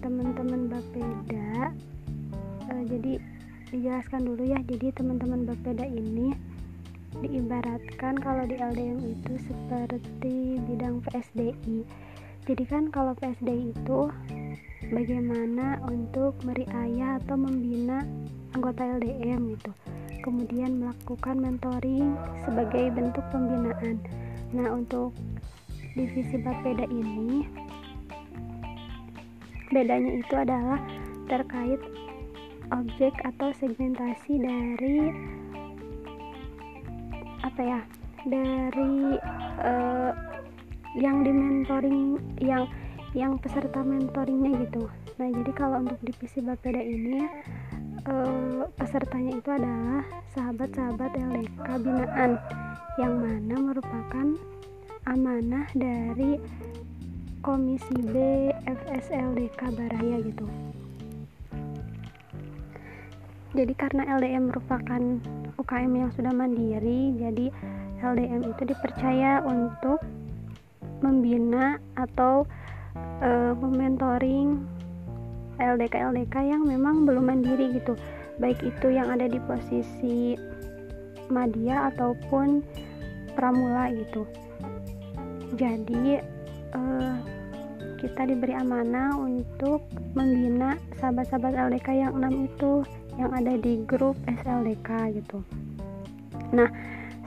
teman-teman Bapeda. Uh, jadi dijelaskan dulu ya. Jadi teman-teman Bapeda ini diibaratkan kalau di LDM itu seperti bidang PSDI jadi kan kalau PSDI itu bagaimana untuk meriayah atau membina anggota LDM gitu. Kemudian melakukan mentoring sebagai bentuk pembinaan. Nah untuk divisi Bapeda ini bedanya itu adalah terkait objek atau segmentasi dari apa ya dari uh, yang di mentoring yang yang peserta mentoringnya gitu. Nah jadi kalau untuk divisi Bapeda ini uh, pesertanya itu adalah sahabat-sahabat LDK binaan yang mana merupakan amanah dari Komisi B FSLDK Baraya gitu. Jadi karena LDM merupakan UKM yang sudah mandiri jadi LDM itu dipercaya untuk membina atau uh, mementoring LDK LDK yang memang belum mandiri gitu. Baik itu yang ada di posisi media ataupun pramula gitu. Jadi uh, kita diberi amanah untuk membina sahabat-sahabat LDK yang enam itu yang ada di grup SLDK gitu. Nah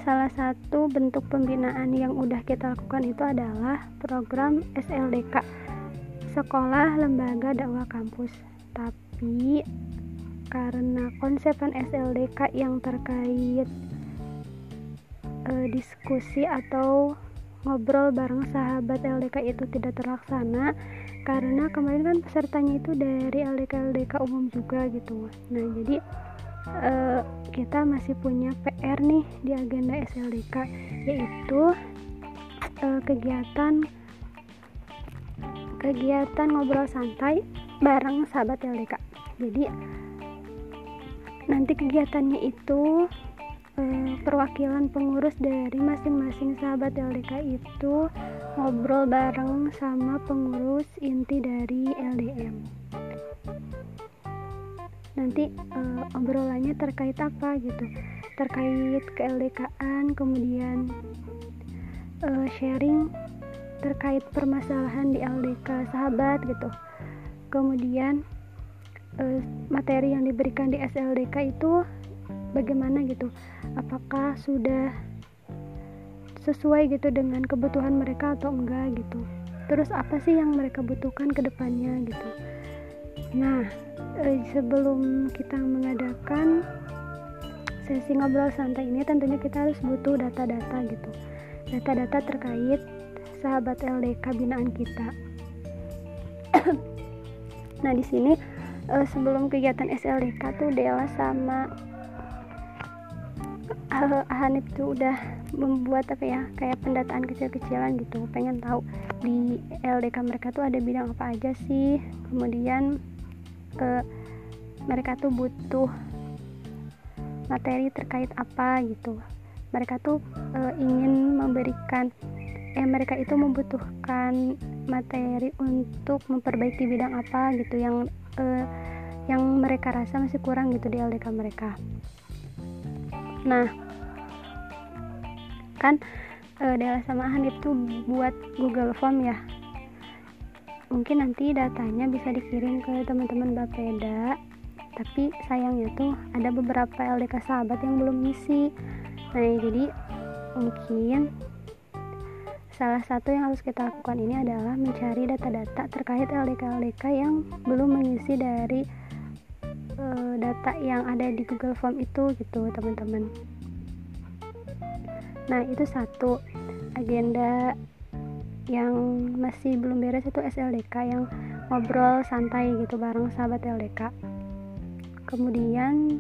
salah satu bentuk pembinaan yang udah kita lakukan itu adalah program SLDK sekolah lembaga dakwah kampus. Tapi karena konsepan SLDK yang terkait e, diskusi atau ngobrol bareng sahabat LDK itu tidak terlaksana karena kemarin kan pesertanya itu dari LDK LDK umum juga gitu. Nah jadi uh, kita masih punya PR nih di agenda SLDK yaitu uh, kegiatan kegiatan ngobrol santai bareng sahabat LDK jadi nanti kegiatannya itu perwakilan pengurus dari masing-masing sahabat LDK itu ngobrol bareng sama pengurus inti dari LDM nanti uh, obrolannya terkait apa gitu? Terkait ke LDKan kemudian uh, sharing terkait permasalahan di LDK sahabat gitu. Kemudian uh, materi yang diberikan di SLDK itu bagaimana gitu? Apakah sudah sesuai gitu dengan kebutuhan mereka atau enggak gitu? Terus apa sih yang mereka butuhkan ke depannya gitu? Nah eh, sebelum kita mengadakan sesi ngobrol santai ini tentunya kita harus butuh data-data gitu. Data-data terkait sahabat LDK binaan kita. Nah di sini eh, sebelum kegiatan SLDK tuh Dela sama Ahanif tuh udah membuat apa ya kayak pendataan kecil-kecilan gitu. Pengen tahu di LDK mereka tuh ada bidang apa aja sih. Kemudian ke mereka tuh butuh materi terkait apa gitu. Mereka tuh e, ingin memberikan eh mereka itu membutuhkan materi untuk memperbaiki bidang apa gitu yang e, yang mereka rasa masih kurang gitu di LDK mereka. Nah kan e, Dela sama Han itu buat Google Form ya. Mungkin nanti datanya bisa dikirim ke teman-teman Bapeda tapi sayangnya tuh ada beberapa LDK sahabat yang belum ngisi. Nah jadi mungkin salah satu yang harus kita lakukan ini adalah mencari data-data terkait LDK-LDK yang belum mengisi dari uh, data yang ada di Google Form itu gitu teman-teman nah itu satu agenda yang masih belum beres itu SLDK yang ngobrol santai gitu bareng sahabat LDK kemudian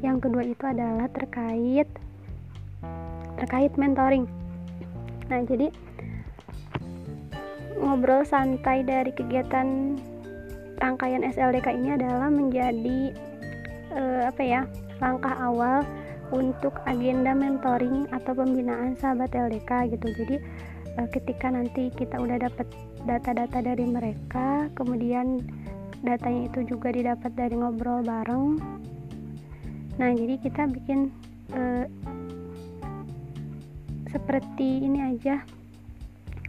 yang kedua itu adalah terkait terkait mentoring. Nah jadi ngobrol santai dari kegiatan rangkaian SLDK ini adalah menjadi uh, apa ya langkah awal untuk agenda mentoring atau pembinaan sahabat LDK gitu. Jadi uh, ketika nanti kita udah dapat data-data dari mereka kemudian datanya itu juga didapat dari ngobrol bareng. Nah jadi kita bikin uh, seperti ini aja.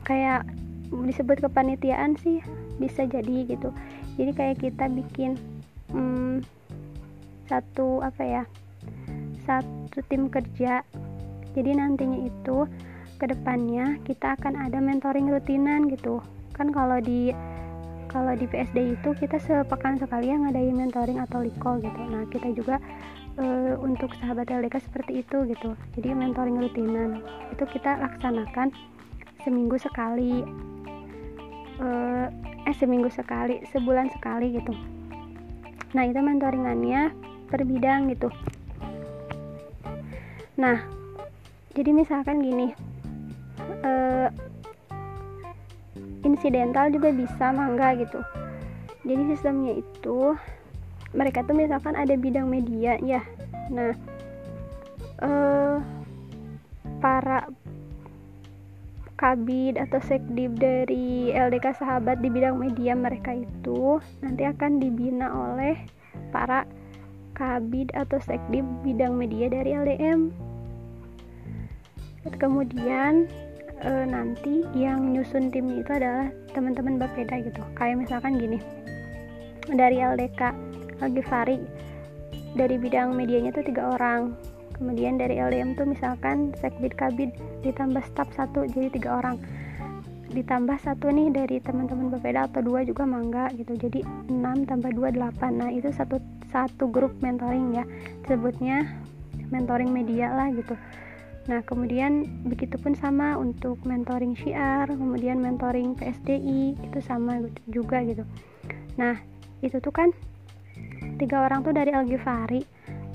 Kayak disebut kepanitiaan sih bisa jadi gitu. Jadi kayak kita bikin hmm, satu apa ya satu tim kerja. Jadi nantinya itu ke depannya kita akan ada mentoring rutinan gitu. Kan kalau di kalau di PSD itu kita sepekan sekali yang ngadain mentoring atau liko gitu. Nah kita juga e, untuk sahabat LDK seperti itu gitu. Jadi mentoring rutinan itu kita laksanakan seminggu sekali. E, eh seminggu sekali sebulan sekali gitu. Nah itu mentoringannya per bidang gitu nah jadi misalkan gini eh, insidental juga bisa mangga gitu. Jadi sistemnya itu mereka tuh misalkan ada bidang media ya. Nah eh, para kabid atau sekdib dari LDK sahabat di bidang media mereka itu nanti akan dibina oleh para kabid atau sekdib bidang media dari LDM kemudian e, nanti yang nyusun timnya itu adalah teman-teman Bapeda gitu. Kayak misalkan gini dari LDK Algifari dari bidang medianya tuh tiga orang. Kemudian dari LDM tuh misalkan sekbid kabid ditambah staf satu jadi tiga orang. Ditambah satu nih dari teman-teman Bapeda atau dua juga mangga gitu. Jadi 6 tambah 2 8 nah itu satu satu grup mentoring ya sebutnya mentoring media lah gitu Nah, kemudian begitupun sama untuk mentoring syiar, kemudian mentoring PSDI itu sama juga gitu. Nah, itu tuh kan tiga orang tuh dari Al-Ghifari.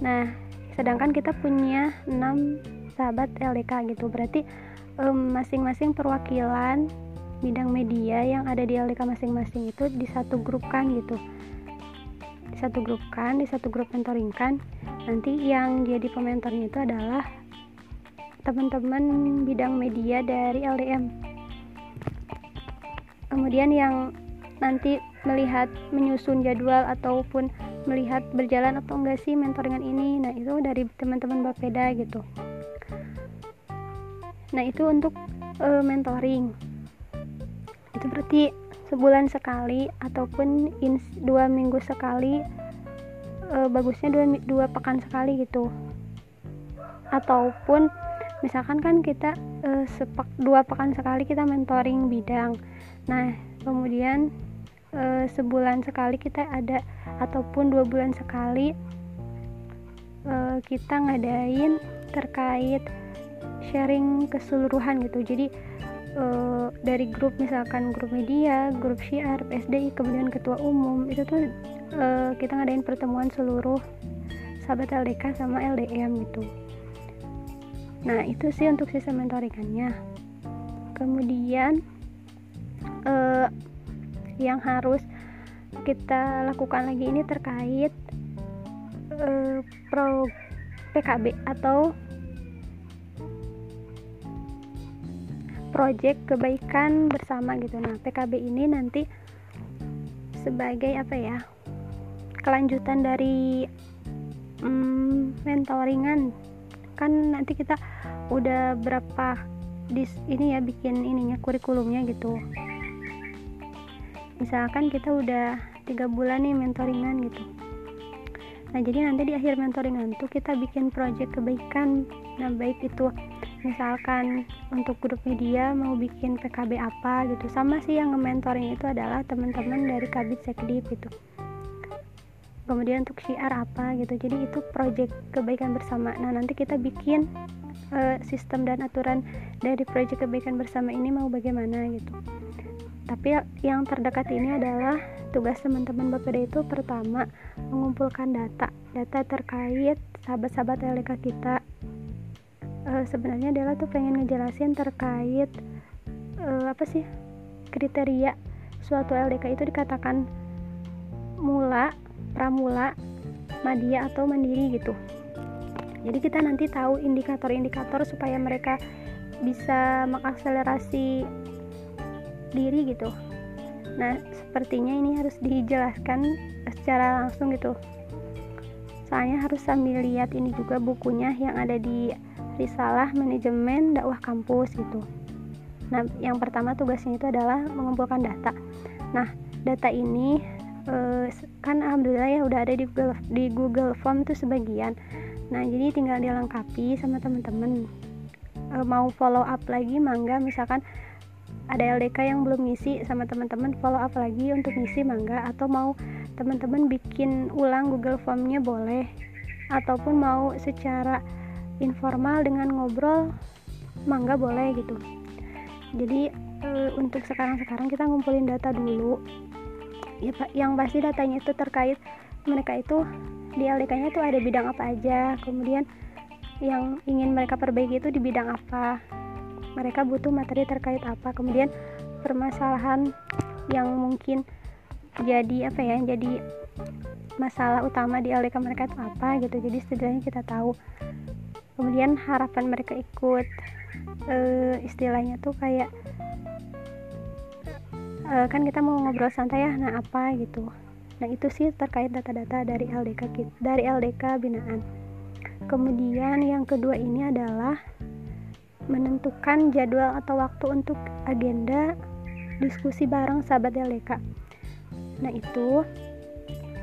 Nah, sedangkan kita punya enam sahabat LDK gitu. Berarti masing-masing um, perwakilan bidang media yang ada di LDK masing-masing itu di satu grup kan gitu. Satu grup kan, di satu grup mentoring kan. Nanti yang jadi pementornya itu adalah teman-teman bidang media dari LDM kemudian yang nanti melihat menyusun jadwal ataupun melihat berjalan atau enggak sih mentoringan ini. Nah itu dari teman-teman Bapeda gitu. Nah itu untuk uh, mentoring. Itu berarti sebulan sekali ataupun in, dua minggu sekali uh, bagusnya dua, dua pekan sekali gitu. Ataupun misalkan kan kita uh, sepak dua pekan sekali kita mentoring bidang. Nah kemudian uh, sebulan sekali kita ada ataupun dua bulan sekali uh, kita ngadain terkait sharing keseluruhan gitu. Jadi uh, dari grup misalkan grup media grup syiar PSDI kemudian ketua umum itu tuh uh, kita ngadain pertemuan seluruh sahabat LDK sama LDM gitu. Nah itu sih untuk sistem mentoringannya kemudian eh, yang harus kita lakukan lagi ini terkait eh, pro PKB atau project kebaikan bersama gitu. Nah PKB ini nanti sebagai apa ya kelanjutan dari mm, mentoringan. Kan nanti kita udah berapa dis ini ya bikin ininya kurikulumnya gitu. Misalkan kita udah tiga bulan nih mentoringan gitu. Nah jadi nanti di akhir mentoringan tuh kita bikin project kebaikan. Nah baik itu misalkan untuk grup media mau bikin PKB apa gitu. Sama sih yang nge-mentoring itu adalah teman-teman dari Kabit Sekdip gitu. Kemudian untuk syiar apa gitu. Jadi itu project kebaikan bersama. Nah nanti kita bikin uh, sistem dan aturan dari project kebaikan bersama ini mau bagaimana gitu. Tapi yang terdekat ini adalah tugas teman-teman Bapeda itu pertama mengumpulkan data. Data terkait sahabat-sahabat LK kita uh, sebenarnya adalah tuh pengen ngejelasin terkait uh, apa sih kriteria suatu LDK itu dikatakan mula pramula, madya atau mandiri gitu. Jadi kita nanti tahu indikator-indikator supaya mereka bisa mengakselerasi diri gitu. nah sepertinya ini harus dijelaskan secara langsung gitu soalnya harus sambil lihat ini juga bukunya yang ada di risalah manajemen dakwah kampus gitu. Nah yang pertama tugasnya itu adalah mengumpulkan data. Nah data ini eh, kan alhamdulillah ya udah ada di Google di Google Form itu sebagian. Nah jadi tinggal dilengkapi sama teman-teman eh, mau follow up lagi mangga misalkan ada LDK yang belum ngisi sama teman-teman follow up lagi untuk ngisi mangga atau mau teman-teman bikin ulang Google Formnya boleh ataupun mau secara informal dengan ngobrol mangga boleh gitu. Jadi e, untuk sekarang-sekarang kita ngumpulin data dulu. Ya pak yang pasti datanya itu terkait mereka itu di LDK nya itu ada bidang apa aja kemudian yang ingin mereka perbaiki itu di bidang apa mereka butuh materi terkait apa kemudian permasalahan yang mungkin jadi apa ya jadi masalah utama di LDK mereka itu apa gitu. Jadi setidaknya kita tahu kemudian harapan mereka ikut uh, istilahnya tuh kayak uh, kan kita mau ngobrol santai ya nah apa gitu. Nah itu sih terkait data-data dari LDK dari LDK binaan. Kemudian yang kedua ini adalah menentukan jadwal atau waktu untuk agenda diskusi bareng sahabat LDK nah itu.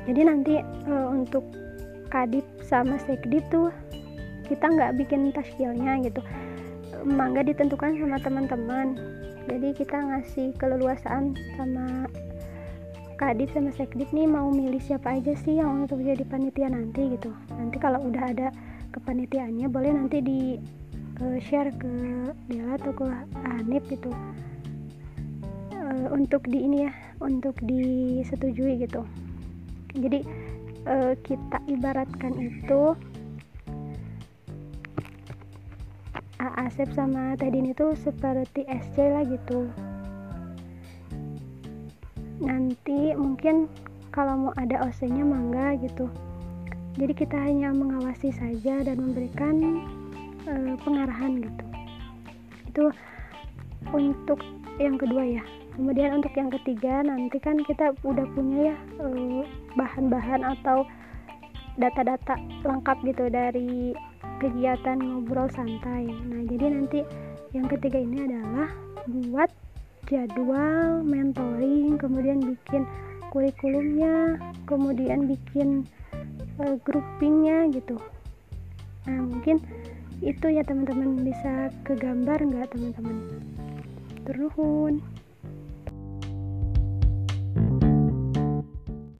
Jadi nanti e, untuk kadip sama sekdip tuh kita nggak bikin taskilnya gitu. Mangga ditentukan sama teman-teman. Jadi kita ngasih keleluasaan sama kadip sama sekdip nih mau milih siapa aja sih yang untuk jadi panitia nanti gitu. Nanti kalau udah ada kepanitiaannya boleh nanti di uh, share ke Dela atau ke Hanif gitu. Uh, untuk di ini ya untuk disetujui gitu. Jadi uh, kita ibaratkan itu Asep sama Tedin itu seperti SC lah gitu. Nanti mungkin kalau mau ada OC nya mangga gitu. Jadi kita hanya mengawasi saja dan memberikan uh, pengarahan gitu. Itu untuk yang kedua ya. Kemudian untuk yang ketiga nanti kan kita udah punya ya uh, bahan-bahan atau data-data lengkap gitu dari kegiatan ngobrol santai. Nah jadi nanti yang ketiga ini adalah buat jadwal mentoring kemudian bikin kurikulumnya kemudian bikin uh, groupingnya gitu. Nah mungkin itu ya teman-teman. Bisa kegambar nggak teman-teman? Terus